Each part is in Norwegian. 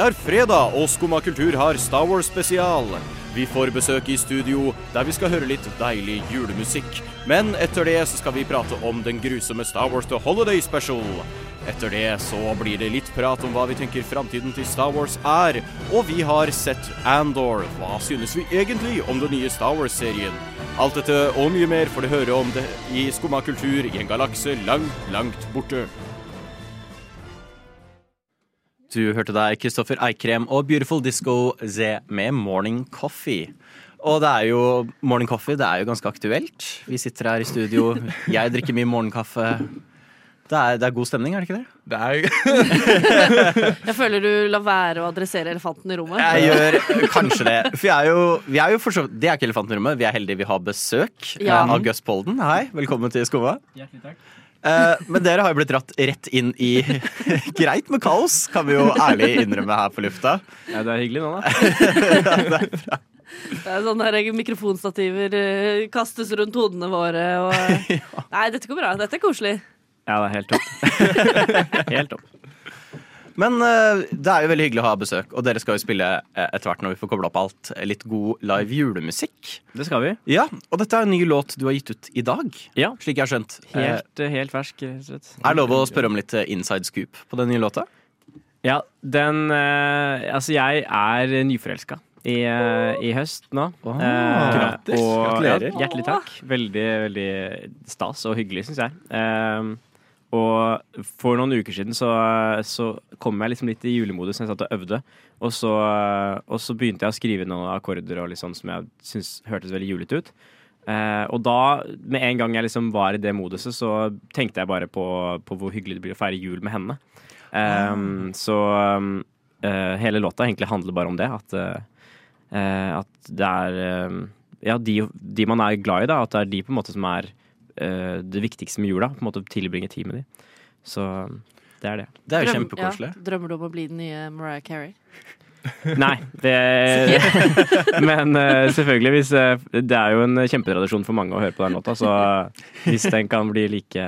Det er fredag, og Skumma kultur har Star Wars spesial. Vi får besøk i studio, der vi skal høre litt deilig julemusikk. Men etter det så skal vi prate om den grusomme Star Wars The Holiday Special. Etter det så blir det litt prat om hva vi tenker framtiden til Star Wars er. Og vi har sett Andor. Hva synes vi egentlig om den nye Star Wars-serien? Alt dette og mye mer får du høre om det i Skumma kultur i en galakse langt, langt borte. Du hørte deg Kristoffer Eikrem og Beautiful Disco Z med Morning Coffee. Og det er jo Morning Coffee, det er jo ganske aktuelt. Vi sitter her i studio, jeg drikker mye morgenkaffe. Det er, det er god stemning, er det ikke det? Det er Jeg føler du lar være å adressere elefanten i rommet. Jeg gjør kanskje det. For vi er jo, vi er jo for så Det er ikke elefanten i rommet, vi er heldige vi har besøk Ja. av Gus Polden. Hei, velkommen til Skumma. Hjertelig takk. Eh, men dere har jo blitt dratt rett inn i greit med kaos, kan vi jo ærlig innrømme her på lufta. Ja, det er hyggelig nå, da. Det er sånne der mikrofonstativer eh, kastes rundt hodene våre. Og... Nei, dette går bra. Dette er koselig. Ja, det er helt topp. Helt topp. Men eh, det er jo veldig hyggelig å ha besøk, og dere skal jo spille eh, etter hvert når vi får kobla opp alt, eh, litt god live julemusikk. Det skal vi. Ja, Og dette er en ny låt du har gitt ut i dag, Ja. slik jeg har skjønt. Helt, helt fersk, rett er det lov å spørre om litt inside scoop på den nye låta? Ja, den Altså, jeg er nyforelska i, i høst nå. Åh, Eh, grattis. Og, Gratulerer. Ja, hjertelig takk. Veldig, veldig stas og hyggelig, syns jeg. Eh, og for noen uker siden så, så kom jeg liksom litt i julemodus når jeg satt og øvde. Og så, og så begynte jeg å skrive noen akkorder og litt sånn som jeg syntes hørtes veldig julete ut. Eh, og da, med en gang jeg liksom var i det moduset, så tenkte jeg bare på, på hvor hyggelig det blir å feire jul med henne. Um, Så um, eh, hele låta egentlig handler bare om det. At, eh, eh, at det er um, Ja, de, de man er glad i, da. At det er de på en måte som er eh, det viktigste med jula. På en måte Tilbringe tid med de. Så det er det. Det er jo Drøm- kjempekoselig. Ja, drømmer du om å bli den nye Mariah Carey? Nei, det Men eh, selvfølgelig, hvis eh, Det er jo en kjempetradisjon for mange å høre på den låta, så hvis den kan bli like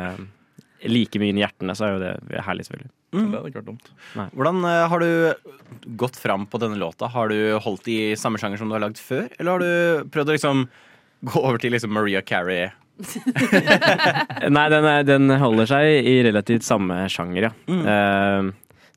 Like mye inn i hjertene, så er jo det herlig, selvfølgelig. Det hadde ikke vært dumt. Hvordan eh, har du gått fram på denne låta? Har du holdt i samme sjanger som du har lagd før, eller har du prøvd å liksom gå over til liksom Maria Carey? Nei, den, er, den holder seg i relativt samme sjanger, ja. Eh,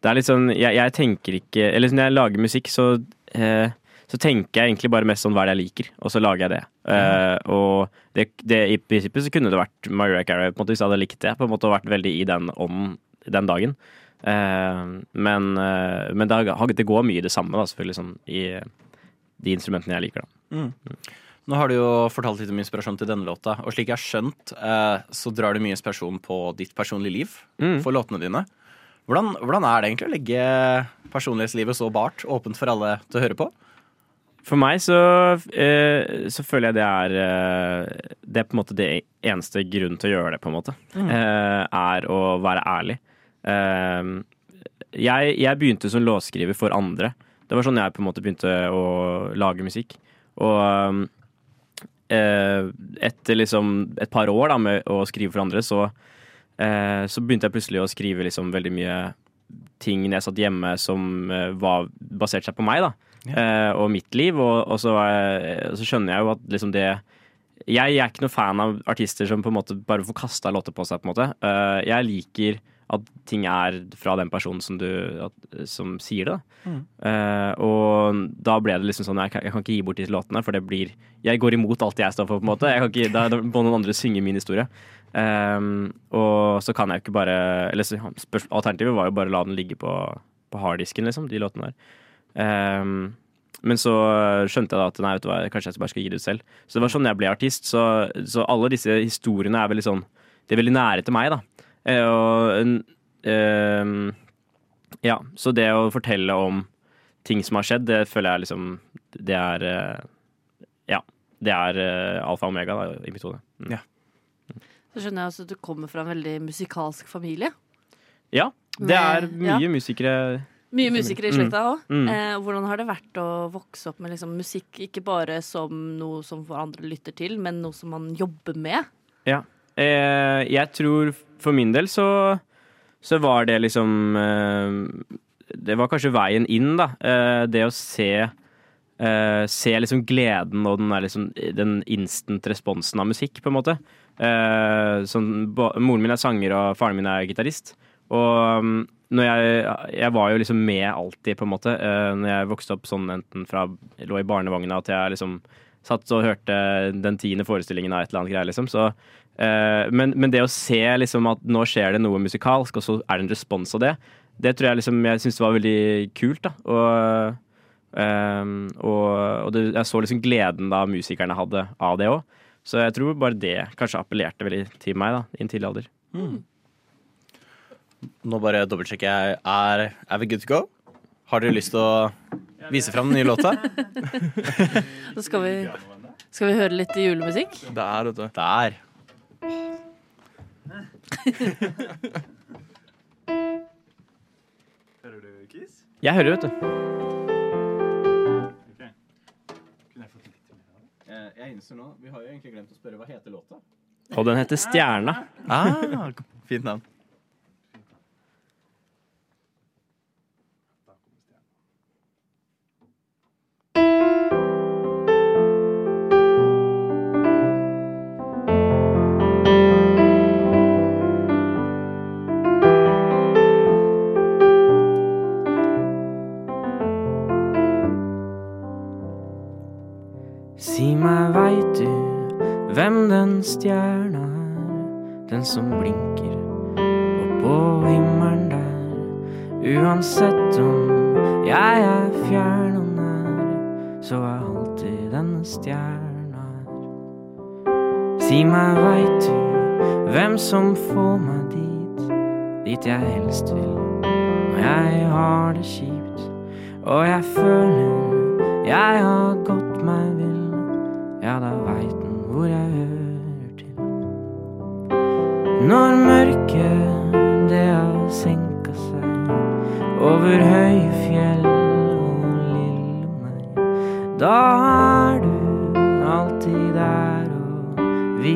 det er litt sånn jeg, jeg tenker ikke Eller når jeg lager musikk, så uh, så tenker jeg egentlig bare mest sånn hva er det jeg liker, og så lager jeg det. Eh, og det, det, i prinsippet så kunne det vært Mariah Carey på en måte, hvis jeg hadde likt det. På en måte og vært veldig i den ånden den dagen. Men, men det, har- det går mye i det samme, da, selvfølgelig, sånn, i de instrumentene jeg liker. da. Nå har du jo fortalt litt om inspirasjon til denne låta, og slik jeg har skjønt, eh, så drar du mye inspirasjon på ditt personlige liv Mm. for låtene dine. Hvordan, hvordan er det egentlig å legge personlighetslivet så bart, åpent for alle til å høre på? For meg så, eh, så føler jeg det er eh, Det er på en måte det eneste grunnen til å gjøre det, på en måte. Eh, er å være ærlig. Jeg, jeg begynte som låtskriver for andre. Det var sånn jeg på en måte begynte å lage musikk. Og etter liksom et par år da, med å skrive for andre, så, eh, så begynte jeg plutselig å skrive liksom veldig mye ting når jeg satt hjemme som eh, var basert seg på meg, da. Eh, og mitt liv. Og, og så, eh, så skjønner jeg jo at liksom det jeg, jeg er ikke noe fan av artister som på en måte bare får kasta låter på seg. på en måte. Eh, jeg liker at ting er fra den personen som, du, at, som sier det. Mm. Uh, og da ble det liksom sånn jeg kan, jeg kan ikke gi bort disse låtene, for det blir Jeg går imot alt jeg står for, på en måte. Ikke, da, må noen andre synge min historie. Um, og så kan jeg jo ikke bare Eller alternativet var jo bare å la den ligge på, på harddisken, liksom, de låtene der. Um, men så skjønte jeg da at nei, vet du hva, kanskje jeg bare skal gi det ut selv. Så det var sånn jeg ble artist. Så, så alle disse historiene er veldig sånn De er veldig nære til meg, da. Eh, og en- ehm, Ja, så det å fortelle om ting som har skjedd, det føler jeg liksom Det er eh, Ja. Det er eh, alfa og omega da, i mitt hode. Mm. Så skjønner jeg også at du kommer fra en veldig musikalsk familie. Ja. Det er mye ja. musikere Mye musikere i slekta òg. Mm. Eh, hvordan har det vært å vokse opp med liksom musikk ikke bare som noe som andre lytter til, men noe som man jobber med? Ja. Eh, jeg tror for min del så, så var det liksom eh, det var kanskje veien inn, da. Eh, det å se eh, Se liksom gleden og den, liksom, den instant responsen av musikk, på en måte. Eh, sånn, moren min er sanger, og faren min er gitarist. Og um, når jeg, jeg var jo liksom med alltid, på en måte. Eh, når jeg vokste opp sånn enten fra lå i barnevogna til jeg liksom satt og hørte den tiende forestillingen av et eller annet greier, liksom. Så, men, men det å se liksom at nå skjer det noe musikalsk, og så er det en respons av det, det tror jeg liksom jeg syntes var veldig kult, da. Og, Um, og, og det, jeg så liksom gleden da musikerne hadde av det òg. Så jeg tror bare det kanskje appellerte veldig til meg da, i en tidlig alder. Nå bare dobbeltsjekker jeg. Er, er vi good to go? Har dere lyst til å vise fram den nye låta? Så skal vi, skal vi høre litt julemusikk? Det er, vet du. Der. Jeg hører, vet du. Jeg innser nå, Vi har jo egentlig glemt å spørre hva heter låta. Og den heter Stjerna. Ah, fint navn.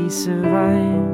Viser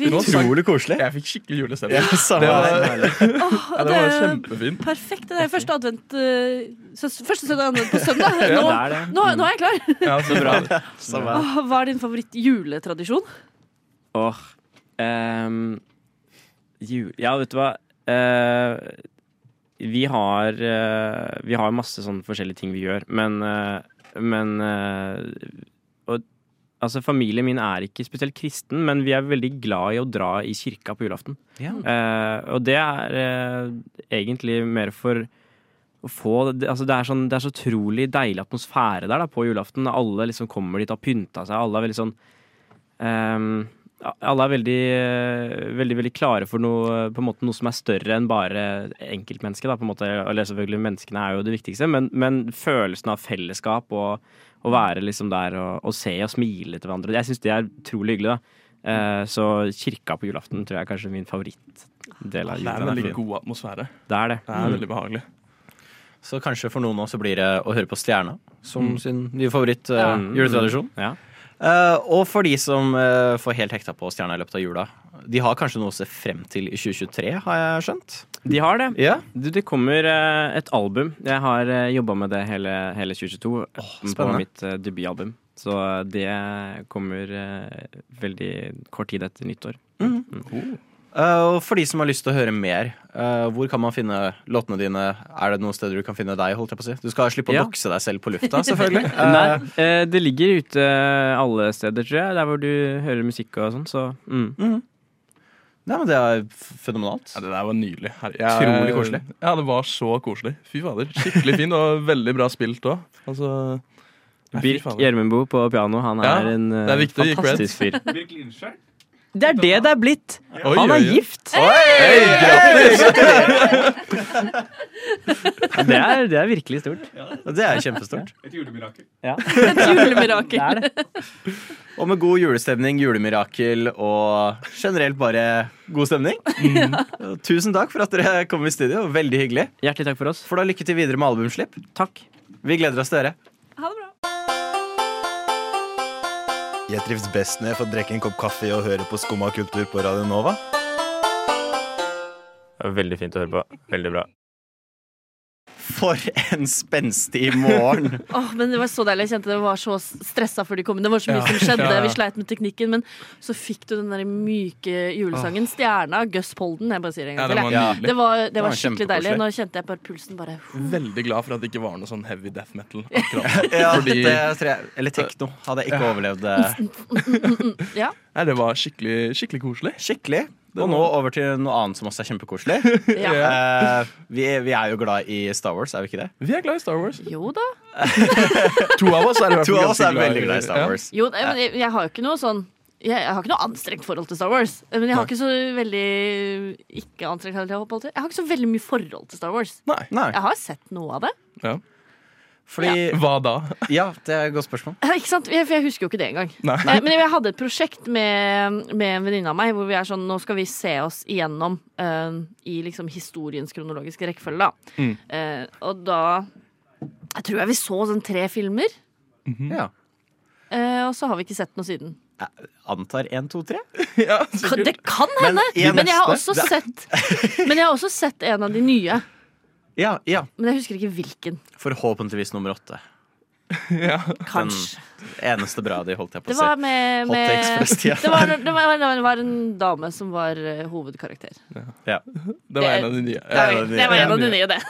fint. Utrolig koselig. Jeg fikk skikkelig julestemning. Ja, det var, ja, det var kjempefint. Perfekt. Det er første advent eh, Første søndag advent på søndag. Ja, Nå, det er det. nå, nå er jeg klar. Ja, så bra. Så bra. Hva er din favoritt-juletradisjon? Åh ehm, jul Ja, vet du hva? Uh, vi har uh, Vi har masse sånne forskjellige ting vi gjør, men uh, Men og, Altså, familien min er ikke spesielt kristen, men vi er veldig glad i å dra i kirka på julaften. Ja. Uh, og det er uh, egentlig mer for å få altså det, er sånn, det er så utrolig deilig atmosfære der da, på julaften. Alle liksom kommer dit og har pynta seg. Alle er veldig sånn um, alle er veldig, veldig, veldig klare for noe, måte, noe som er større enn bare enkeltmennesket. Da, på en måte. Eller selvfølgelig, menneskene er jo det viktigste, men, men følelsen av fellesskap og å være liksom der og, og se og smile til hverandre, jeg syns det er utrolig hyggelig. da. Eh, så kirka på julaften tror jeg er kanskje min favorittdel av Det er en veldig god atmosfære. Det er det. Det er veldig behagelig. Så kanskje for noen av oss blir det å høre på Stjerna som sin nye favoritt eh, Ja. juletradisjon. Ja. Eh, og for de som uh, får helt hekta på Stjerna i løpet av jula, de har kanskje noe å se frem til i 2023, har jeg skjønt? De har det. Ja. Du, det kommer uh, et album. Jeg har uh, jobba med det hele, hele 2022 på mitt debutalbum. Så det kommer veldig kort tid etter nyttår. Eh, og for de som har lyst til å høre mer, eh, hvor kan man finne låtene dine? Er det noen steder du kan finne deg? holdt jeg på å si? Du skal slippe å Ja. doxe deg selv på lufta, selvfølgelig. Nei, Eh, eh, det ligger ute alle steder, tror jeg. Der hvor du hører musikk og sånn. Så mm. Nei, men Det er fenomenalt. Ja, det der var nydelig. Utrolig koselig. Ja, det var så koselig. Fy fader. Skikkelig fin og veldig bra spilt òg. Altså Birk fader. Gjermundbo på piano, han Ja, er en eh, det er viktig fantastisk fyr. Det er det det er blitt! Oi, Han oi, er oi. gift! Det er, det er virkelig stort. Det er kjempestort. Et Ja. julemirakel. Det er det. Og med god julestemning, julemirakel og generelt bare god stemning. Tusen takk for at dere kom i studio. Veldig hyggelig. Hjertelig takk for oss. For da lykke til videre med albumslipp. Takk. Vi gleder oss til dere. Jeg trives best når jeg får drikke en kopp kaffe og høre på Skumma kultur på Radio Nova. Veldig fint å høre på. Veldig bra. For en spenstig morgen. Åh, men det var så deilig. Jeg kjente det var så stressa før de kom inn. Det var så mye som skjedde. Ja, ja. Vi sleit med teknikken. Men så fikk du den der myke julesangen. Stjerna, Gus Polden. Jeg bare sier det en gang til. var jeg. nydelig. Det var, det var var skikkelig deilig. Nå kjente jeg bare pulsen bare Veldig glad for at det ikke var noe sånn heavy death metal. Akkurat. Ja, Fordi det jeg, eller tekno hadde jeg ikke overlevd det. Ja. Nei, det var skikkelig, skikkelig koselig. skikkelig. Og nå over til noe annet som også er kjempekoselig. ja. uh, vi, er- vi er jo glad i Star Wars, er vi ikke det? Vi er glad i Star Wars. Jo da. To av oss er To av oss er veldig glad i Star ja. Wars. Jo, men jeg, jeg har jo ikke noe sånn jeg, jeg har ikke noe anstrengt forhold til Star Wars. Men jeg har ikke så veldig Ikke anstrengt forhold til-. Jeg har ikke så veldig mye forhold til Star Wars. Nei. Nei, Jeg har sett noe av det. Ja. Fordi Hva da? Ja, det er et godt spørsmål. Ikke sant? Jeg- For jeg husker jo ikke det engang. Nei. Eh, Men jeg hadde et prosjekt med, med en venninne av meg hvor vi er sånn Nå skal vi se oss igjennom uh, i liksom historiens kronologiske rekkefølge, da. Mm. Uh, og da Jeg tror jeg vi så sånn tre filmer, Ja. uh, og så har vi ikke sett noe siden. Jeg antar én, to, tre. Ja, Kan, sikkert. det kan hende! Men, Men, jeg har også sett Men jeg har også sett en av de nye. Ja, ja. Men jeg husker ikke hvilken. Forhåpentligvis nummer åtte. Ja. Kanskje. Eneste bra de holdt jeg på å si. var med, med det, var, det, var, det var en dame som var eh, hovedkarakter. Ja. Det var en av de nye. Det var, det- det var en av de nye, det.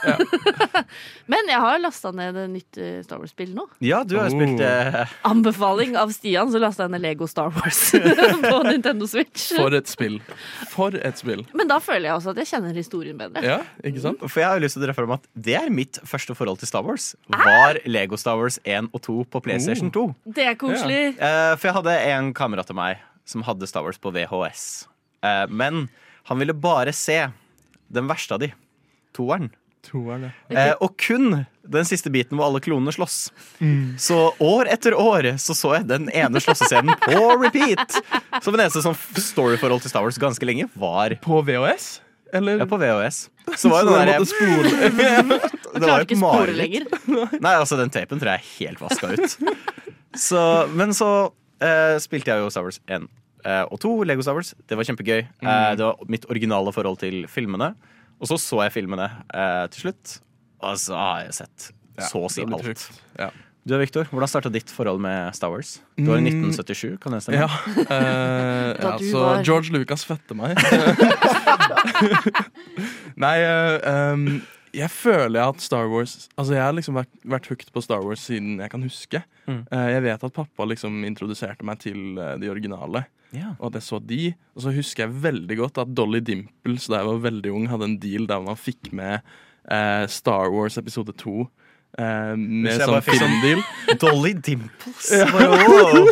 Men jeg har lasta ned et nytt eh, Star Wars-spill nå. ja, du har oh. spilt eh, Anbefaling av Stian, så lasta jeg ned Lego Star Wars på Nintendo Switch. For et spill. For et spill. Men da føler jeg også at jeg kjenner historien bedre. Ja, ikke sant? For jeg har lyst til å dra fram at det er mitt første forhold til Star Wars. Var Lego Star Wars 1 og 2 på PlayStation 2. Det er koselig. Eh, for jeg hadde en kamerat av meg som hadde Star Wars på VHS. Eh, men han ville bare se den verste av de. Toeren. Toeren, ja. Eh, og kun den siste biten hvor alle klonene slåss. Så år etter år så så jeg den ene slåssescenen på repeat. Som en eneste sånn storyforhold til Star Wars ganske lenge var På VHS? Eller? ja, på VHS. Så var jo den der, det var Klarer jo et spore mareritt. lenger. Nei, altså den tapen tror jeg er helt vaska ut. Så, men så eh, spilte jeg jo Star Wars 1 eh, og 2, Lego Star Wars. Det var kjempegøy. Eh, det var mitt originale forhold til filmene. Og så så jeg filmene eh, til slutt, og så har jeg sett så å si alt. Ja. Du Victor, hvordan starta ditt forhold med Star Wars? Du var i 1977, kan jeg stemme? Ja, eh, ja så var- George Lucas fødte meg. Nei, eh, um, jeg føler at Star Wars Altså, jeg har liksom vært, vært hooked på Star Wars siden jeg kan huske. Mm. Eh, jeg vet at pappa liksom introduserte meg til eh, de originale, yeah. og at jeg så de. Og så husker jeg veldig godt at Dolly Dimples da jeg var veldig ung, hadde en deal der man fikk med eh, Star Wars episode 2. eh, med sånn sånn- filmdeal. Dolly Dimples. Bare, wow.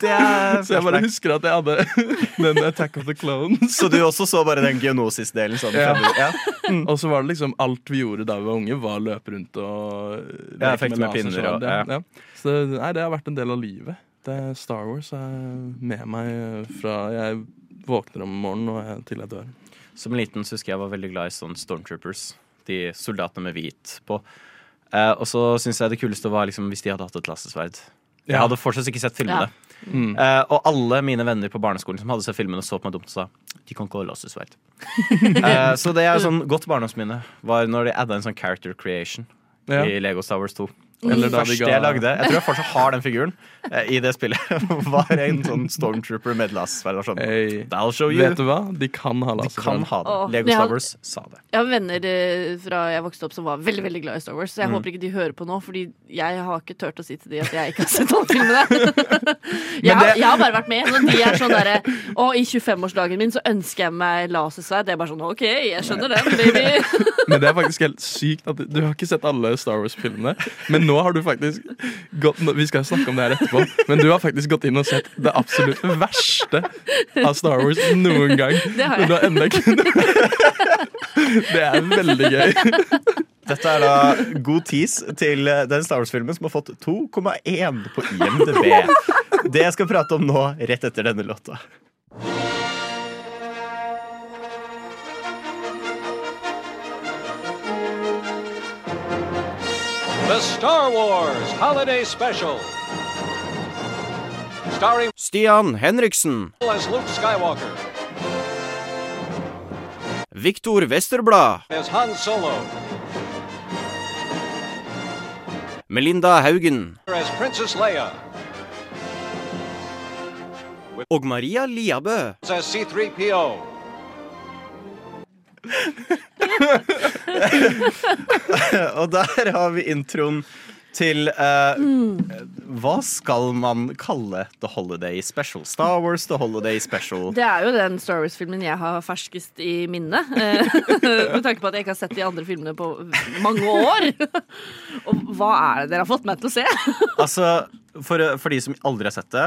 Det er Så jeg bare husker at jeg hadde den Attack of the Clones. Så du også så bare den Geonosis-delen? Sånn, Ja. ja. Og så var det liksom alt vi gjorde da vi var unge, var å løpe rundt og Ja, leke fikk med pinner og- ja. ja. Ja. Så nei, det har vært en del av livet. Det er Star Wars er med meg fra jeg våkner om morgenen og jeg- til jeg dør. Som liten så husker jeg var veldig glad i sånn Stormtroopers. De soldatene med hvit på. Eh, og så syns jeg det kuleste var liksom hvis de hadde hatt et lasersverd. Jeg hadde fortsatt ikke sett filmene. Mm. Uh, og alle mine venner på barneskolen som hadde sett filmene, så på meg dumt og sa de kan ikke ha sverd. uh, så det er sånn godt barndomsminne var når de adda en sånn character creation Ja. i Lego Star Wars 2. Eller da de første ga- jeg lagde, jeg tror jeg fortsatt har den figuren eh, i det spillet, var en sånn Stormtrooper med lasersverd. Sånn. Hey. That'll show you. Vet du hva? De kan ha De kan ha det. Oh. Lego Star har- Wars sa det. Jeg har venner eh, fra jeg vokste opp som var veldig veldig glad i Star Wars. Så jeg Mm. håper ikke de hører på nå, Fordi jeg har ikke turt å si til de at jeg ikke har sett alle filmene. jeg, har, jeg har bare vært med. Når de er sånn derre Å, i 25-årsdagen min så ønsker jeg meg lasersverd. Det er bare sånn OK, jeg skjønner den, baby. Men det er faktisk helt sykt at du, du har ikke sett alle Star Wars-filmene. Men nå har du faktisk gått Vi skal snakke om det her etterpå, men du har faktisk gått inn og sett det absolutt verste av Star Wars noen gang. Det har jeg. du har ennå ikke Det er veldig gøy. Dette er da god tease til eh, den Star Wars-filmen som har fått 2,1 på IMDb. Det jeg skal prate om nå, rett etter denne låta. The Star Wars Holiday Special. Starring Stian Henriksen. as Luke Skywalker, Viktor Westerblad. as Han Solo, Melinda Haugen. as Princess Leia, Og Maria Liabø. as C-3PO, Og der har vi introen til eh, Hva skal man kalle The Holiday Special? Star Wars The Holiday Special. Det er jo den Star Wars-filmen jeg har ferskest i minne. eh, Med tanke på at jeg ikke har sett de andre filmene på mange år. Og hva er det dere har fått meg til å se? Altså, for, for de som aldri har sett det,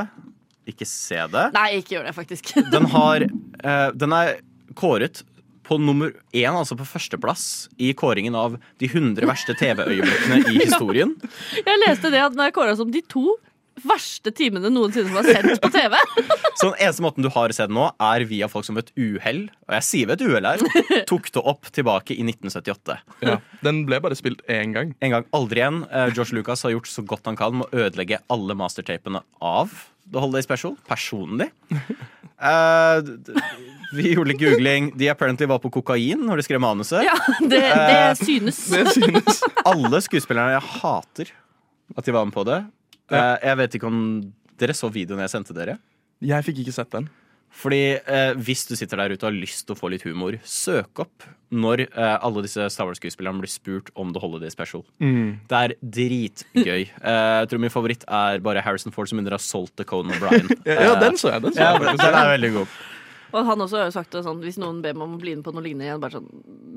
ikke se det. Nei, ikke gjør det, faktisk. Den har uh, Den er kåret på nummer én, altså på førsteplass, i kåringen av de 100 verste TV-øyeblikkene i historien. Jeg leste det at den er kåra som de to verste timene noensinne som er sendt på TV. Så den eneste måten du har sett nå, er via folk som ved et uhell, og jeg sier ved et uhell her, tok det opp tilbake i 1978. Ja. Den ble bare spilt én gang. En gang aldri igjen. Eh, George Lucas har gjort så godt han kan med å ødelegge alle mastertapene av The Holiday Special, personlig. Uh, vi gjorde litt googling. De apparently var på kokain når de skrev manuset. Ja, det, det synes. Det synes. Alle skuespillerne jeg hater at de var med på det. Uh, jeg vet ikke om dere så videoen jeg sendte dere. Jeg fikk ikke sett den. Fordi eh, hvis du sitter der ute og har lyst til å få litt humor, søk opp når eh, alle disse Star Wars-skuespillerne blir spurt om The Holiday Special. Det er dritgøy. Eh, jeg tror min favoritt er bare Harrison Ford som under har solgt til Conan O'Brien. Ja, ja, den så jeg. Den så Ja, jeg. den er veldig god. Og han også har jo sagt det sånn hvis noen ber meg om å bli med på noe lignende igjen, bare sånn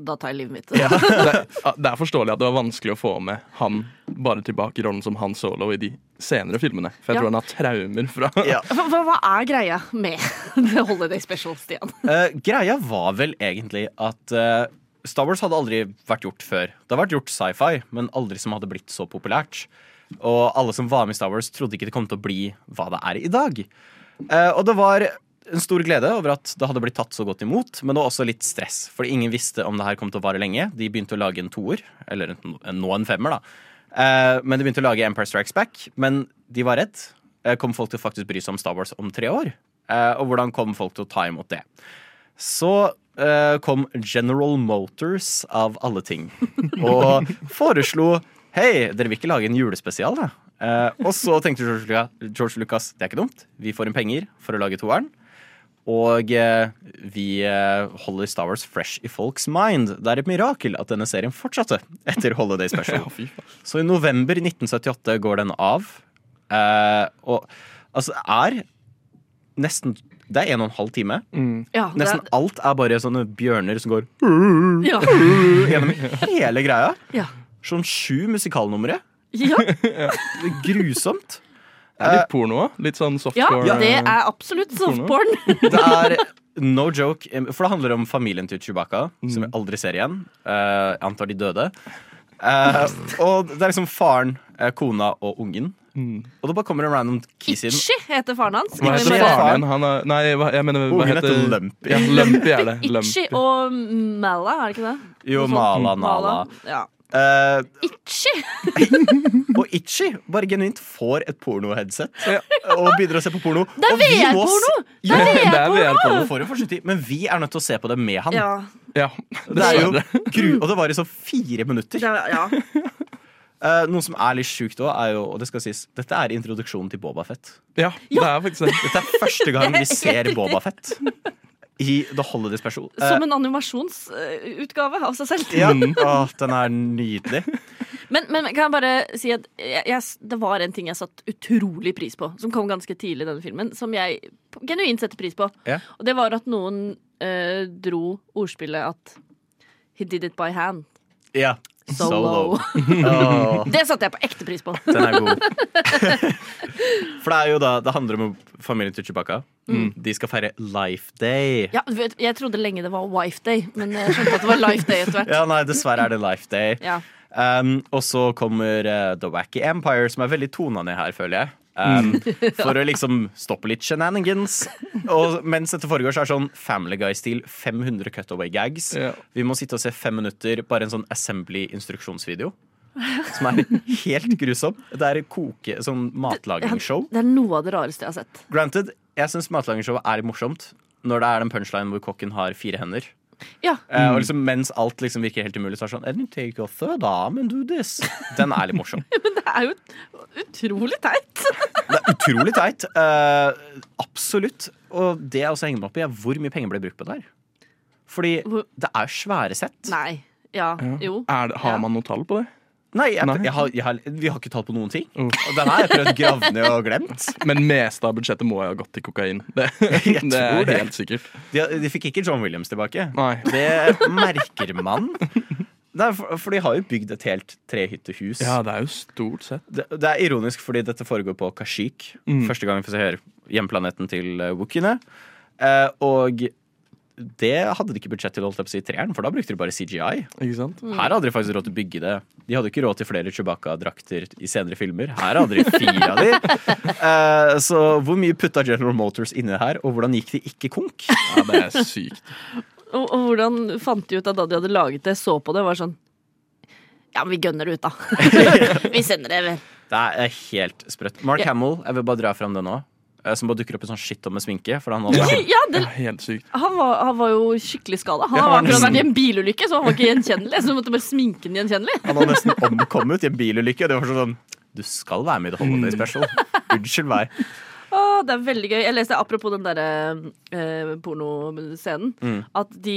Da tar jeg livet mitt. det, ja, det er forståelig at det var vanskelig å få med han bare tilbake i rollen som Han Solo i de senere filmene. For jeg Ja. tror han har traumer fra Ja. Hva- hva er greia med The Holiday Special, Stian? Uh, greia var vel egentlig at uh, Star Wars hadde aldri vært gjort før. Det har vært gjort sci-fi, men aldri som hadde blitt så populært. Og alle som var med i Star Wars, trodde ikke det kom til å bli hva det er i dag. Uh, og det var en stor glede over at det hadde blitt tatt så godt imot, men også litt stress, fordi ingen visste om det her kom til å vare lenge. De begynte å lage en toer, eller en, nå en femmer, da. Eh, men de begynte å lage Empire Strikes Back, men de var redd. Eh, kom folk til å faktisk bry seg om Star Wars om tre år? Eh, og hvordan kom folk til å ta imot det? Så kom General Motors av alle ting og foreslo Hei, dere vil ikke lage en julespesial, da? Og så tenkte George Lucas, George Lucas det er ikke dumt. Vi får inn penger for å lage toeren. Og eh, vi eh, holder Star Wars fresh i folks mind. Det er et mirakel at denne serien fortsatte etter Holiday Special. Ja. Så i november 1978 går den av. Eh, og altså, er nesten Det er en og en halv time. Ja, Nesten Nesten alt er bare sånne bjørner som går er, ja. gjennom hele greia. Ja. Sånn sju musikalnumre. ja. Det er grusomt. Det er litt porno òg. Litt sånn Ja, det er absolutt softporn. Det er no joke, for det handler om familien til Chewbacca, som vi aldri ser igjen. Eh, jeg antar de døde. Uh, og det er liksom faren, eh, kona og ungen. Og det bare kommer en random kis inn. Itchy heter faren hans. Hva heter faren er, nei, hva, jeg mener hva Ungen heter heter Lumpy. Ja, Lumpy er det. Itchy og Mala, er det ikke det? Jo, Mala, sånt. Mala Nala. Ja. Eh, Itchy! og Itchy bare genuint får et pornoheadset og begynner å se på porno. Det er VR-porno! Ja, Det er jo men vi er nødt til å se på det med han. Ja. Ja. Det er jo gru Og det var i så fire minutter. Det er- ja. uh, noe som er litt sjukt òg, er jo, og det skal sies, dette er introduksjonen til Boba Fett. ja, det er faktisk det. Dette er første gang vi ser Bobafett. Boba Fett i The Holiday Special. Eh, Som en animasjonsutgave av seg selv. ja, åh, den er nydelig. Men, men kan jeg bare si at jeg, jeg, det var en ting jeg satte utrolig pris på, som kom ganske tidlig i denne filmen, som jeg genuint setter pris på. Ja. Og det var at noen eh, dro ordspillet at He did it by hand. Ja. Solo. Åh, Det satte jeg på ekte pris på. den er god. For det er jo da Det handler om familien til Chewbacca. De skal feire Life Day. Ja, vet, jeg trodde lenge det var Wife Day, men jeg skjønte at det var Life Day etter hvert. Ja, nei, dessverre er det Life Day. Ja. Um, og så kommer uh, The Wacky Empire, som er veldig tona ned her, føler jeg. Um, for å liksom stoppe litt shenanigans. Og mens dette foregår, så er det sånn Family Guy-stil 500 cutaway gags. Ja. Vi må sitte og se fem minutter, bare en sånn assembly-instruksjonsvideo. Som er helt grusom. Det er koke, sånn matlagingsshow. Det er noe av det rareste jeg har sett. Granted, jeg syns matlagingsshow er morsomt når det er den punchline hvor kokken har fire hender. Ja, Eh, og liksom, mens alt liksom virker helt umulig, så er det sånn And take your third arm and do this. Den er litt morsom. men det er jo utrolig teit. Det er utrolig teit. Uh, absolutt. Og det jeg også henger meg opp i, er hvor mye penger ble brukt på det her. Fordi Hvor- det er svære sett. Nei. Ja, jo. Er har man noe tall på det? Nei, jeg, Nei. jeg har, jeg har, vi har ikke tall på noen ting. Uh. Og den har jeg prøvd gravd ned og glemt. Men meste av budsjettet må jo ha gått til kokain. Det, Jeg det er det. helt sikkert. De, de fikk ikke John Williams tilbake. Nei. Det merker man. Nei, for, for de har jo bygd et helt trehyttehus. Ja, det er jo stort sett. Det, det er ironisk fordi dette foregår på Kashik. Første gang vi får se hjemplaneten til Wookieene. Eh, og det hadde de ikke budsjett til holdt opp i treeren, for da brukte de bare CGI. Ikke sant? Her hadde de faktisk råd til å bygge det. De hadde ikke råd til flere Chewbacca-drakter i senere filmer. Her hadde de fire av de. Uh, så hvor mye putta General Motors inni her, og hvordan gikk de ikke konk? Ja, det er sykt. Og, og hvordan fant de ut at da de hadde laget det, så på det, var sånn Ja, men vi gønner det ut, da. vi sender det, vel. Det er helt sprøtt. Mark Ja. Hamill, jeg vil bare dra fram det nå. Eh, Som bare dukker opp i sånn shit om med sminke. For han hadde Ja, det, er helt sykt. han, var, han var jo skikkelig skada. Han Ja, han- akkurat vært i en bilulykke, så han var ikke gjenkjennelig. Så du måtte bare sminke den gjenkjennelig. Han hadde nesten omkommet i en bilulykke. Og det var sånn Du skal være med i The Holiday Special. Unnskyld meg. Å, det er veldig gøy. Jeg leste apropos den derre eh, pornoscenen, Mm. at de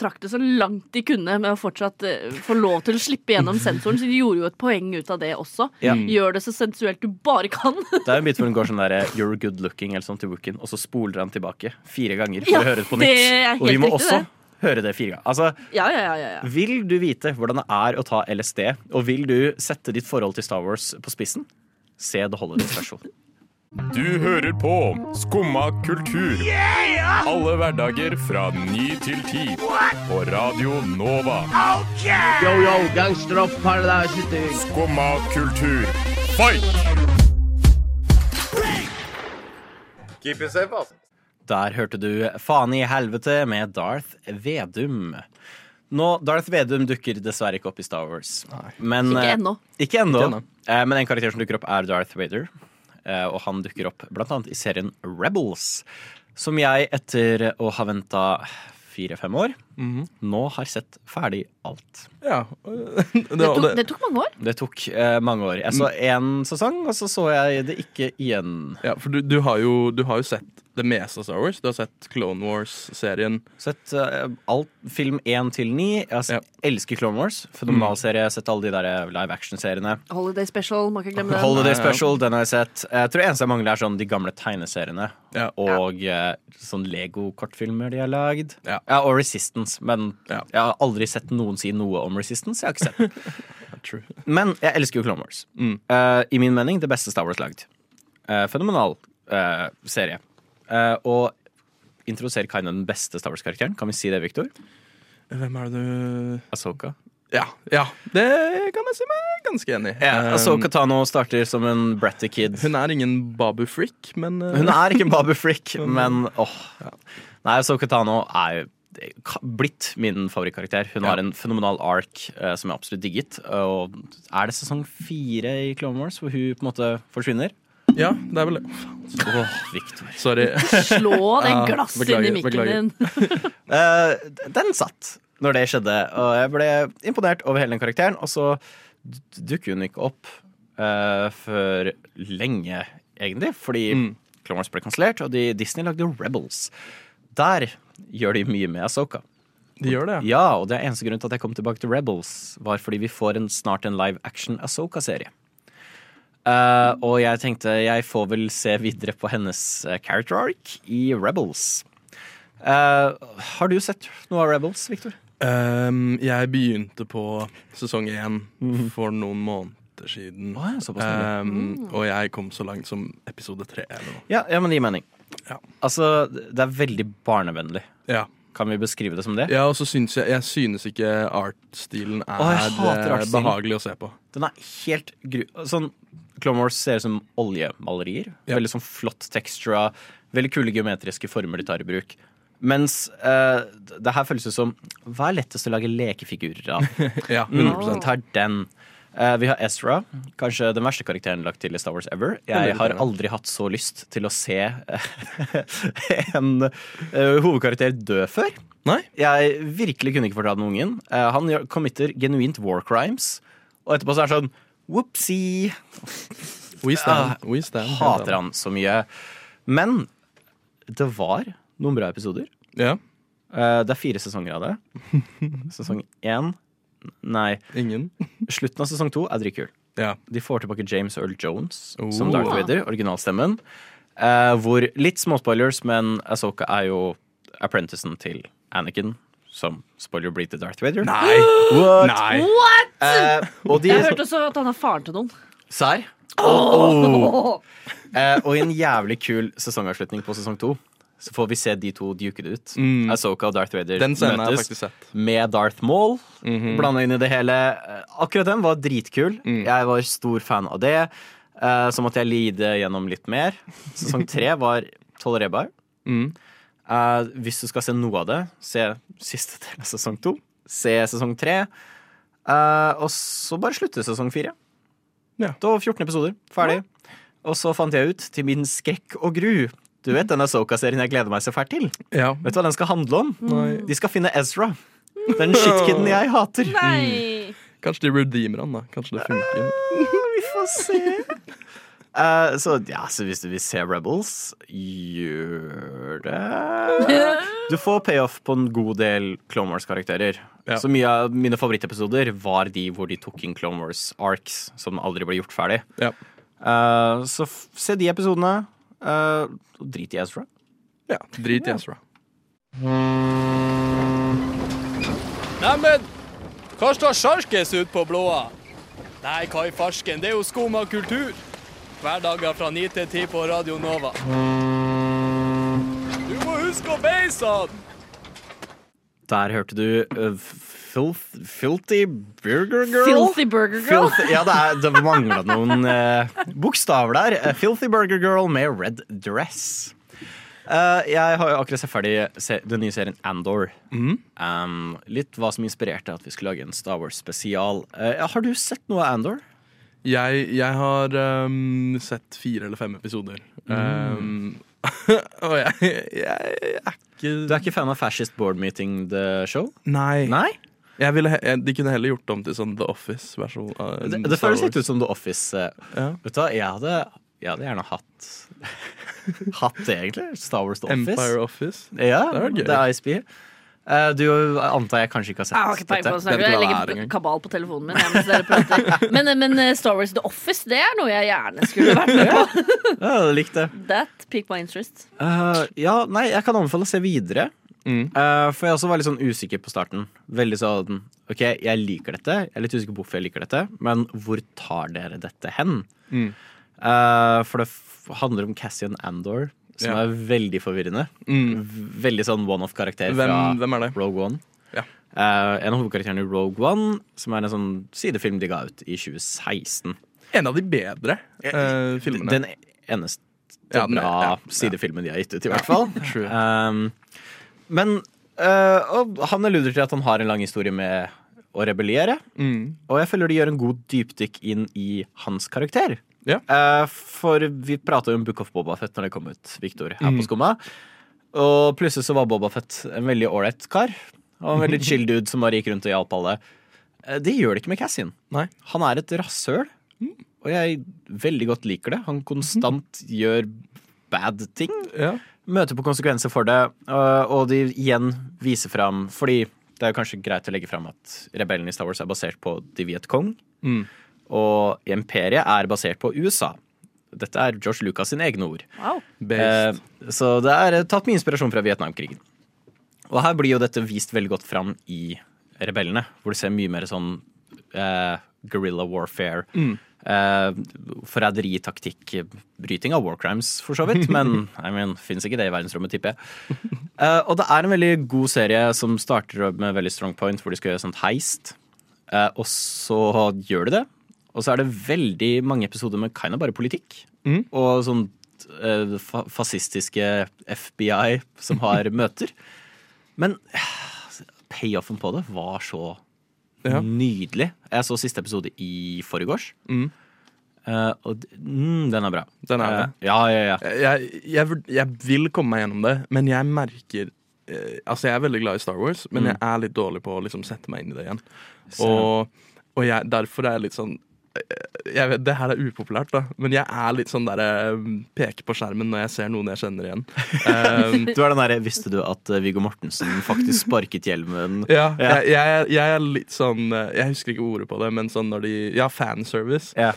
trakk det så langt de kunne med å fortsatt eh, få lov til å slippe gjennom sensoren, så de gjorde jo et poeng ut av det også. Ja. Gjør det så sensuelt du bare kan. Det er en bit hvor hun går sånn der You're good looking eller sånn til Wookin, og så spoler han tilbake fire ganger for Ja, å høre det på nytt. Det og vi må også det. høre det fire ganger. Altså, Ja, ja, ja, ja, ja. vil du vite hvordan det er å ta LSD, og vil du sette ditt forhold til Star Wars på spissen, se The Holiday Special. Du hører på Skumma kultur. Alle hverdager fra ny til ti. På Radio Nova. Yo, yo, gangsteropp, paradise Skumma kultur. Fight! Keep it safe, ass. Der hørte du Faen i helvete med Darth Vedum. Nå, Darth Vedum dukker dessverre ikke opp i Star Wars. Men, Ikke eh, ennå. Ikke ennå. Ikke ennå. Eh, Men en karakter som dukker opp, er Darth Vader. Eh, Og han dukker opp annet i serien Rebels. Som jeg, etter å ha venta fire-fem år, nå har sett ferdig alt. Ja. Det Det, tok, det, det tok mange år. Det tok eh, mange år. Jeg så én sesong, og så så jeg det ikke igjen. ja, for du, du, har jo, du har jo sett det meste av Star Wars. Du har sett Clone Wars-serien. Sett uh, alt film 1 til 9. Jeg Ja. elsker Clone Wars. Fenomenal serie. Jeg har sett alle de der eh, live action-seriene. Holiday Special, må ikke glemme den. Holiday. Special, den har jeg sett. Jeg tror det eneste jeg mangler, er sånn de gamle tegneseriene. Ja. Og ja. sånn Lego-kortfilmer de har lagd. Ja. og Resistance. Men Ja. jeg har aldri sett noen si noe om Resistance. Jeg har ikke sett den. True. Men jeg elsker jo Clone Wars. Mm. Uh, I min mening det beste Star Wars lagd. Uh, fenomenal uh, serie. Eh, og introduserer Kaino den beste Star Wars-karakteren. Kan vi si det, Victor? Hvem er det du Asoka. Ja, ja. Det kan jeg si meg ganske enig i. Ja, Asoka Tano starter som en bratty kid. Hun er ingen Babu Frick, men uh, Hun er ikke en Babu Frick, men åh. Nei, Asoka Tano er blitt min favorittkarakter. Hun Ja. har en fenomenal ark uh, som jeg absolutt digget. Og er det sesong fire i Clone Wars hvor hun på en måte forsvinner? Ja, det er vel det. Åh, Victor. Sorry. Slå det Ja, glasset inn i mikken beklager. din. uh, den satt når det skjedde, og jeg ble imponert over hele den karakteren. Og så dukker hun ikke opp uh, før lenge, egentlig, fordi Mm. Clone Wars ble kansellert, og de, Disney lagde Rebels. Der gjør de mye med Asoka. De gjør det, Ja, og det er eneste grunn til at jeg kom tilbake til Rebels, var fordi vi får en, snart en live action Asoka-serie. Eh, og jeg tenkte jeg får vel se videre på hennes eh, character arc i Rebels. Uh, har du sett noe av Rebels, Victor? Um, jeg begynte på sesong én for noen måneder siden. Oh, ja. Um, og jeg kom så langt som episode tre. Ja, ja, men det gir mening. Ja. Altså, det er veldig barnevennlig. Ja. Kan vi beskrive det som det? ja, og så synes jeg Jeg synes ikke artstilen er oh, artstilen. behagelig å se på. Den er helt gru... Sånn, Clone Wars ser ut som oljemalerier. Ja. Veldig sånn flott textura. Veldig kule geometriske former de tar i bruk. Mens uh, det her føles ut som Hva er lettest å lage lekefigurer av? Ja, Mm, 100% tar den. Uh, vi har Ezra, kanskje den verste karakteren lagt til i Star Wars ever. Jeg har aldri hatt så lyst til å se eh, en uh, hovedkarakter dø før. Nei? Jeg virkelig kunne ikke fortalt den ungen. Han committer genuint war crimes, og etterpå så er det sånn Whoopsie! We stand. We stand. Hater han så mye. Men det var noen bra episoder. Ja. Eh, det er fire sesonger av det. Sesong én Nei, Ingen? slutten av sesong to er dritkul. Ja. De får tilbake James Earl Jones Oh. som Darth Vader, originalstemmen. Eh, hvor Litt småspoilers, men Asoka er jo apprenticen til Anakin. Som spoiler blir til Darth Vader. Nei! What? Nei. Eh, og de Jeg hørte også at han er faren til noen. Serr? Oh. Eh, og i en jævlig kul sesongavslutning på sesong to så får vi se de to duke det ut. Mm. Asoka og Darth Vader møtes med Darth Maul. Mhm. Blanda inn i det hele. Eh, Akkurat den var dritkul. Mm. Jeg var stor fan av det. Eh, så måtte jeg lide gjennom litt mer. Sesong tre var tolererbar. Mm. Eh, hvis du skal se noe av det, se siste del av sesong to. Se sesong tre. Uh, og så bare slutte sesong fire. Ja. Var 14 episoder. Ferdig. Og så fant jeg ut, til min skrekk og gru Du vet den Asoka-serien jeg gleder meg så fælt til? Ja. Vet du hva den skal handle om? Nei. De skal finne Ezra. Den shitkiden jeg hater. Nei! Kanskje de redeemer han, da. Kanskje det funker. Vi får se. Eh, så ja, så hvis du vil se Rebels, gjør det. Du får payoff på en god del Clone Wars-karakterer. Ja. Så mye av mine favorittepisoder var de hvor de tok inn Clone Wars arcs som aldri ble gjort ferdig. Ja. Uh, så f se de episodene. Uh, drit i Ezra. ja. Drit i Ezra. Neimen, hva står sjarkes ut på blåa? Nei, hva i farsken, det er jo skum av kultur. Hverdager fra 9 til 10 på Radio Nova. Du må huske å beise han! Der hørte du uh, filth, Filthy Burger Girl. Filthy Burger Girl. Filth, ja, det, er, det mangla noen uh, bokstaver der. Uh, Filthy Burger Girl med red dress. Eh, jeg har jo akkurat sett ferdig se, den nye serien Andor. Um, litt hva som inspirerte at vi skulle lage en Star Wars-spesial. Eh, har du sett noe av Andor? Jeg, jeg har um, sett fire eller fem episoder. Um, og jeg, jeg, jeg er ikke Du er ikke fan av Fascist Board Meeting The Show? Nei. Nei? Jeg ville, he- de kunne heller gjort det om til sånn The Office-versjon. av Det, Star det føles litt Wars. ut som The Office. eh. Ja. Vet du hva, jeg hadde, jeg hadde gjerne hatt Hatt det, egentlig. Star Wars The Office. Empire Office. Ja, Det er gøy. det er ISB. Eh, du antar jeg kanskje ikke har sett Jeg har ikke dette. på Jeg det er legger kabal på telefonen min. mens dere prater. Men, men eh, Star Wars The Office det er noe jeg gjerne skulle vært med på. Ja, jeg likte. That piqued my interest. Uh, ja, nei, jeg kan anbefale å se videre. Mm. Uh, for jeg også var litt sånn usikker på starten. Veldig sånn OK, jeg liker dette. Jeg er litt usikker på hvorfor jeg liker dette, men hvor tar dere dette hen? Mm. Uh, for det f handler om Cassian Andor, som Ja. er veldig forvirrende. Mm. Veldig sånn one-off-karakter fra hvem er det? Rogue One. Ja. Uh, en av hovedkarakterene i Rogue One, som er en sånn sidefilm de ga ut i 2016. En av de bedre uh, filmene. Den eneste Ja, den er- bra sidefilmen de har gitt ut, i hvert fall. Um, men uh, og han alluder til at han har en lang historie med å rebellere. Mm. Og jeg føler de gjør en god dypdykk inn i hans karakter. Ja. Eh, for vi prata jo om Book of Boba Fett når det kom ut, Victor, her Mm. på Skumma. Og plutselig så var Boba Fett en veldig ålreit kar. Og en veldig chill dude som bare gikk rundt og hjalp alle. Eh, det gjør det ikke med Cassian. Nei. Han er et rasshøl, og jeg veldig godt liker det. Han konstant gjør bad ting. Ja. Møter på konsekvenser for det, øh, og de igjen viser fram Fordi det er jo kanskje greit å legge fram at rebellen i Star Wars er basert på De Viet Cong, Mm. Og imperiet er basert på USA. Dette er George Lucas sine egne ord. Wow. Eh, så det er eh, tatt med inspirasjon fra Vietnamkrigen. Og her blir jo dette vist veldig godt fram i Rebellene, hvor du ser mye mer sånn eh, guerrilla warfare. Mm. Eh, Forræderi, taktikk, bryting av war crimes, for så vidt. Men I mean, fins ikke det i verdensrommet, tipper jeg. Eh, og det er en veldig god serie som starter med veldig strong point, hvor de skal gjøre sånt heist. Eh, og så gjør de det. Og så er det veldig mange episoder med kind of bare politikk. Mm. Og sånn eh, fa fascistiske FBI som har møter. Men payoffen på det var så Ja. nydelig. Jeg så siste episode i forgårs. Mm. Uh, og mm, den er bra. Den er bra. Uh, ja, ja, ja. Jeg, jeg, jeg vil komme meg gjennom det, men jeg merker uh, Altså, jeg er veldig glad i Star Wars, men Mm. jeg er litt dårlig på å liksom sette meg inn i det igjen. Og, og jeg, derfor er jeg litt sånn jeg vet, Det her er upopulært, da, men jeg er litt sånn derre Peker på skjermen når jeg ser noen jeg kjenner igjen. Um, Du er den derre Visste du at eh, Viggo Mortensen faktisk sparket hjelmen? ja, Ja. Jeg, jeg, jeg er litt sånn eh, Jeg husker ikke ordet på det, men sånn når de Ja, fanservice. Ja.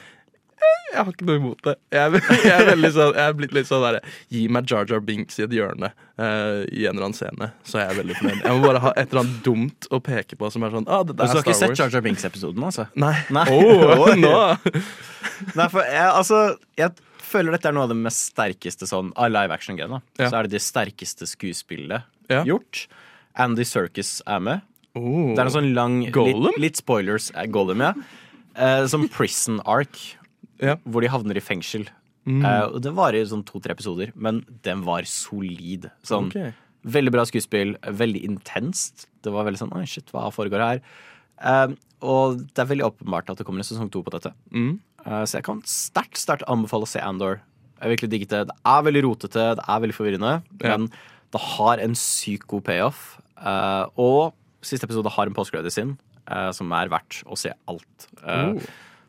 Jeg har ikke noe imot det. Jeg er, jeg er, sånn, jeg er blitt litt sånn derre Gi meg Jar Jar Binks i et hjørne uh, i en eller annen scene, så er jeg veldig fornøyd. Jeg må bare ha et eller annet dumt å peke på som er sånn ah, det der Wars. Du har ikke sett Jar Jar Binks-episoden, altså? Nei. Nei. Oh, nå! Nei, for jeg, altså, jeg føler dette er noe av det mest sterkeste sånn av live action-greiene. Ja. Så er det det sterkeste skuespillet Ja. gjort. Andy Serkis er med. Oh. Det er en sånn lang Golem? Litt, litt spoilers. Golem, Gollum, ja. Eh, som prison arc, Ja. hvor de havner i fengsel. Mm. Uh, og det varer sånn to-tre episoder, men den var solid. Sånn, okay. Veldig bra skuespill, veldig intenst. Det var veldig sånn Oi, shit, hva foregår her? Uh, og det er veldig åpenbart at det kommer en sesong to på dette. Mm. Uh, så jeg kan sterkt sterkt anbefale å se Andor. Jeg virkelig digget det. Det er veldig rotete, det er veldig forvirrende, Ja. men det har en sykt god payoff. Og siste episode har en postcredit sin, som er verdt å se alt. Uh, Oh.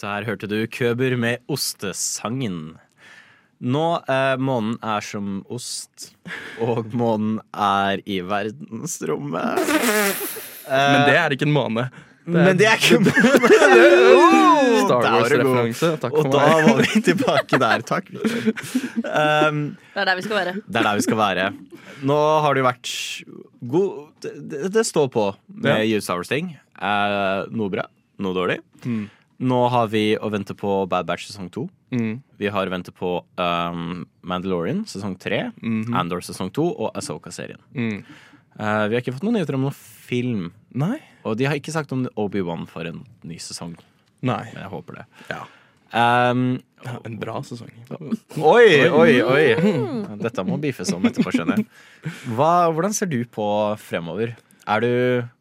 Der hørte du Køber med Ostesangen. Nå eh, månen er som ost, og månen er i verdensrommet. Men det er ikke en måne. Men det er ikke Star Der var. Wars-referanse. Takk Og da var vi tilbake der. Takk. Um, Det er der vi skal være. det er der vi skal være. Nå har det jo vært god Det, det, det står på med Ja. Youth Hours-ting. Uh, noe bra, noe dårlig. Mm. Nå har vi å vente på Bad Batch sesong to. Mm. Vi har å vente på um, Mandalorian sesong tre, Mhm. Andor sesong to og Asoka-serien. Mm. Uh, vi har ikke fått noen nyheter om noen film. Nei. Og de har ikke sagt om Obi-Wan for en ny sesong. Nei. Men jeg håper det. Ja. Um, Ja, en bra sesong. oi, oi, oi! Dette må beefes om etterpå, skjønner jeg. Hva, hvordan ser du på fremover? Er du,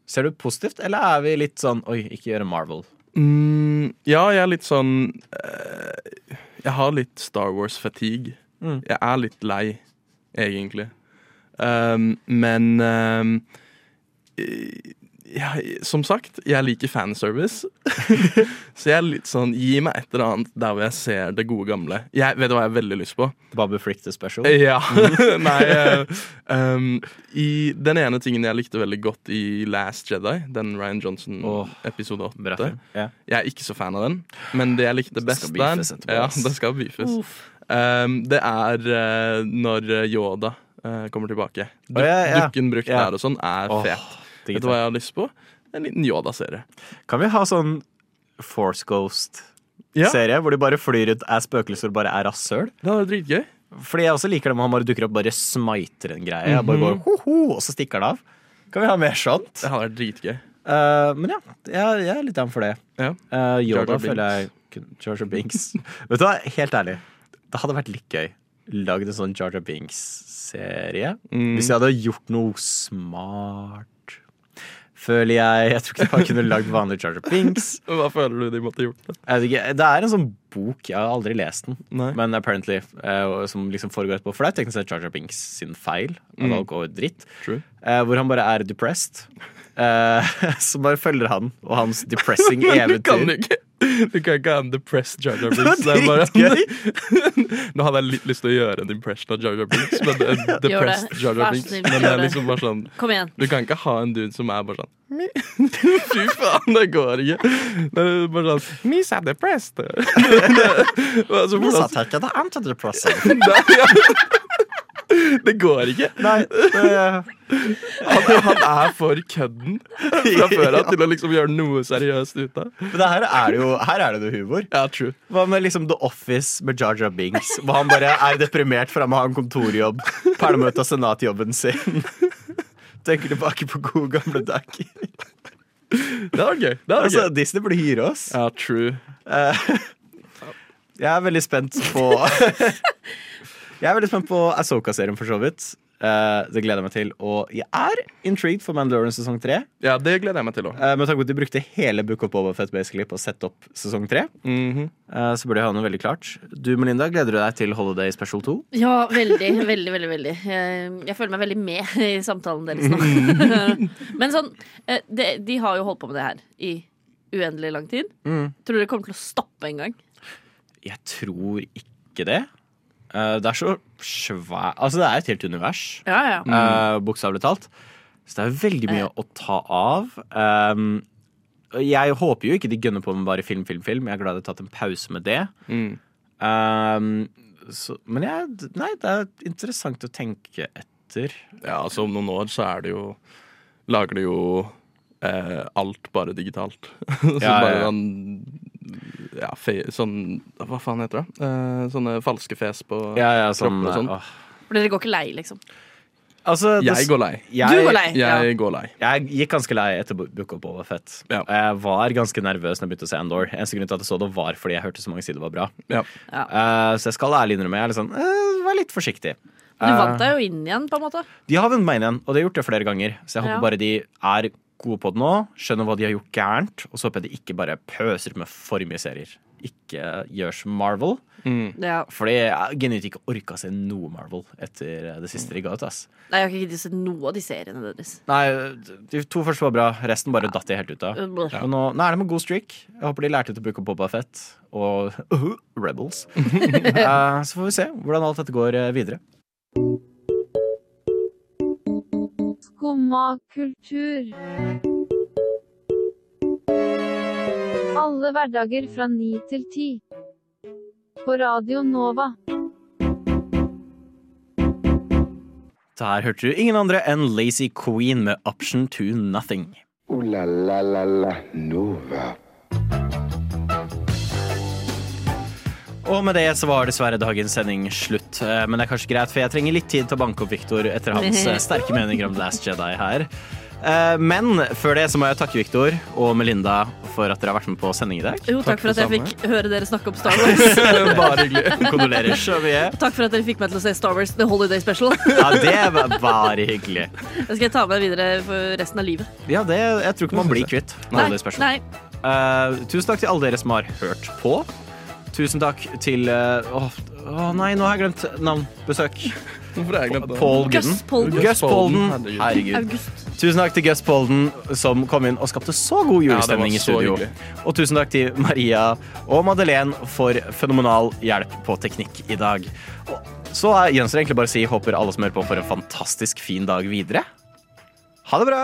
ser du positivt, eller er vi litt sånn oi, ikke gjøre Marvel? Mm, ja, jeg er litt sånn eh, Jeg har litt Star Wars-fatigue. Mm. Jeg er litt lei, egentlig. Um, men um, jeg, som sagt, jeg liker fanservice. så jeg er litt sånn Gi meg et eller annet der hvor jeg ser det gode gamle. Jeg vet du hva jeg har veldig lyst på? Babu Frick the Special? Ja. Nei eh, um, i Den ene tingen jeg likte veldig godt i Last Jedi, den Ryan Johnson oh, episode 8 film. Ja. Jeg er ikke så fan av den, men det jeg likte best der ja, det skal beefes. Um, det er uh, når Yoda uh, kommer tilbake. Du, oh, ja, ja. Dukken brukt Ja. der og sånn er oh. fet. Vet du hva jeg har lyst på? En liten Yoda-serie. Kan vi ha sånn Force Ghost-serie, Ja. hvor de bare flyr ut er spøkelser og bare er rasshøl? Det var dritgøy. Fordi jeg også liker det med han bare dukker opp, bare smiter en greie. Jeg bare Mhm. går ho-ho, og så stikker han av. Kan vi ha mer sånt? Det hadde vært dritgøy. Uh, men ja, jeg, jeg er litt down for det. Ja. Uh, Yoda føler jeg Jar Binks. Vet du hva, helt ærlig. Det hadde vært litt gøy. Lagd en sånn Jar Binks-serie. Mm. Hvis jeg hadde gjort noe smart. Føler jeg Jeg tror ikke jeg bare kunne lagd vanlig Charger Jar Binks. Hva føler du de måtte gjort? Det er en sånn bok, jeg har aldri lest den, Nei. men apparently eh, som liksom foregår etterpå. For det er teknisk sett Charger Jar Binks sin feil. At Mm. alt går dritt. Eh, hvor han bare er depressed. Eh, så bare følger han og hans depressing Men du kan eventyr. ikke Du kan ikke ha en depressed Jar Jar Binks. Det var dritgøy! Nå hadde jeg litt lyst til å gjøre en impression av Jar Jar Binks, men en depressed Jar Jar Binks. Men det er liksom bare sånn Kom igjen. Du kan ikke ha en dude som er bare sånn Fy faen, det går ikke. Det er bare sånn Miss er depressed. Altså, Men hvordan- så tar antidepressant. Det går ikke. Nei, det, Han, han er for kødden fra før av til å liksom gjøre noe seriøst ut av. men det her er det jo her er det noe humor. Ja, true. Hva med liksom The Office med Jar Jar Binks? Hvor han bare er deprimert for han må ha en kontorjobb. Perlemøte og senatjobben sin. Tenker tilbake på gode gamle dager. Det var gøy. Det var Altså, gøy. Disney burde hyre oss. Ja, true. Eh, jeg er veldig spent på Jeg er veldig spent på Asoka-serien, for så vidt. Uh, det gleder jeg meg til. Og jeg er intrigued for Mandalorian sesong tre. Ja, det gleder jeg meg til også. uh, med tanke på at de brukte hele Book of Boba Fett basically på å sette opp sesong tre. mm -hmm. uh, så burde jeg ha noe veldig klart. Du, Melinda, gleder du deg til Holiday Special 2? Ja, veldig, veldig, veldig. veldig Jeg, jeg føler meg veldig med i samtalen deres nå. Men sånn, de, de har jo holdt på med det her i uendelig lang tid. Mm. Tror du det kommer til å stoppe en gang? Jeg tror ikke det. Eh, det er så svært Altså, det er et helt univers. Ja, ja. Uh, Bokstavelig talt. Så det er veldig mye å ta av. Um, jeg håper jo ikke de gønner på med bare film, film, film. Jeg er glad de har tatt en pause med det. Mm. Um, så, men jeg, nei, det er interessant å tenke etter. Ja, altså om noen år så er det jo Lager de jo eh, alt bare digitalt. så Ja, ja, bare ja. Ja, fe, sånn Hva faen heter det? Eh, sånne falske fes på Ja, ja, sånn, kroppen og sånn. åh. For dere går ikke lei, liksom? Altså, det- Jeg går lei. Jeg, Du går lei. Jeg går lei. Jeg gikk ganske lei etter Book of Boba Fett. Ja. Jeg var ganske nervøs når jeg begynte å se Endor. Eneste grunn til at jeg så det, var fordi jeg hørte så mange sider det var bra. Ja. Ja. Eh, så jeg skal ærlig innrømme jeg er litt sånn, eh, var litt forsiktig. Men Du vant Eh, deg jo inn igjen, på en måte. De har vunnet meg inn igjen, og de har gjort det flere ganger. Så jeg håper Ja. bare de er gode på det nå, skjønner hva de har gjort gærent, og så håper jeg de ikke bare pøser ut med for mye serier. Ikke gjør som Marvel. Mm. Ja. Fordi jeg genuint ikke orka å se noe Marvel etter det siste de ga ut. ass. Nei, jeg har ikke giddet å se noe av de seriene deres. Nei, De to første var bra, resten bare datt de helt ut av. Ja. Nå, nå er de med god streak. Jeg håper de lærte til å bruke Boba Fett og uh, Rebels. uh, så får vi se hvordan alt dette går eh, videre. Skumma kultur. Alle hverdager fra ni til ti. På Radio Nova. Der hørte du ingen andre enn Lazy Queen med Option to Nothing. Uh, la la la la Nova. Og med det så var dessverre dagens sending slutt. Eh, Men det er kanskje greit, for jeg trenger litt tid til å banke opp Victor etter hans eh, sterke meninger om Last Jedi her. Eh, Men før det så må jeg takke Victor og Melinda for at dere har vært med på sending i dag. Jo, takk for at jeg fikk høre dere snakke om Star Wars. Bare hyggelig. Kondolerer så mye. Takk for at dere fikk meg til å se Star Wars The Holiday Special. Ja, det var bare hyggelig. Det skal jeg ta med videre for resten av livet. Ja, det, jeg tror ikke man blir kvitt med alle de nei. Uh, tusen takk til alle dere som har hørt på. Tusen takk til Å åh, Å nei, nå har jeg glemt navn. Besøk. Hvorfor har jeg glemt det? Paul Gus Polden. Gus Polden. Herregud. August. Tusen takk til Gus Polden som kom inn og skapte så god Ja, så julestemning i studio. hyggelig. og tusen takk til Maria og Madeleine for fenomenal hjelp på teknikk i dag. Så gjenstår det egentlig bare å si håper alle som hører på, får en fantastisk fin dag videre. Ha det bra!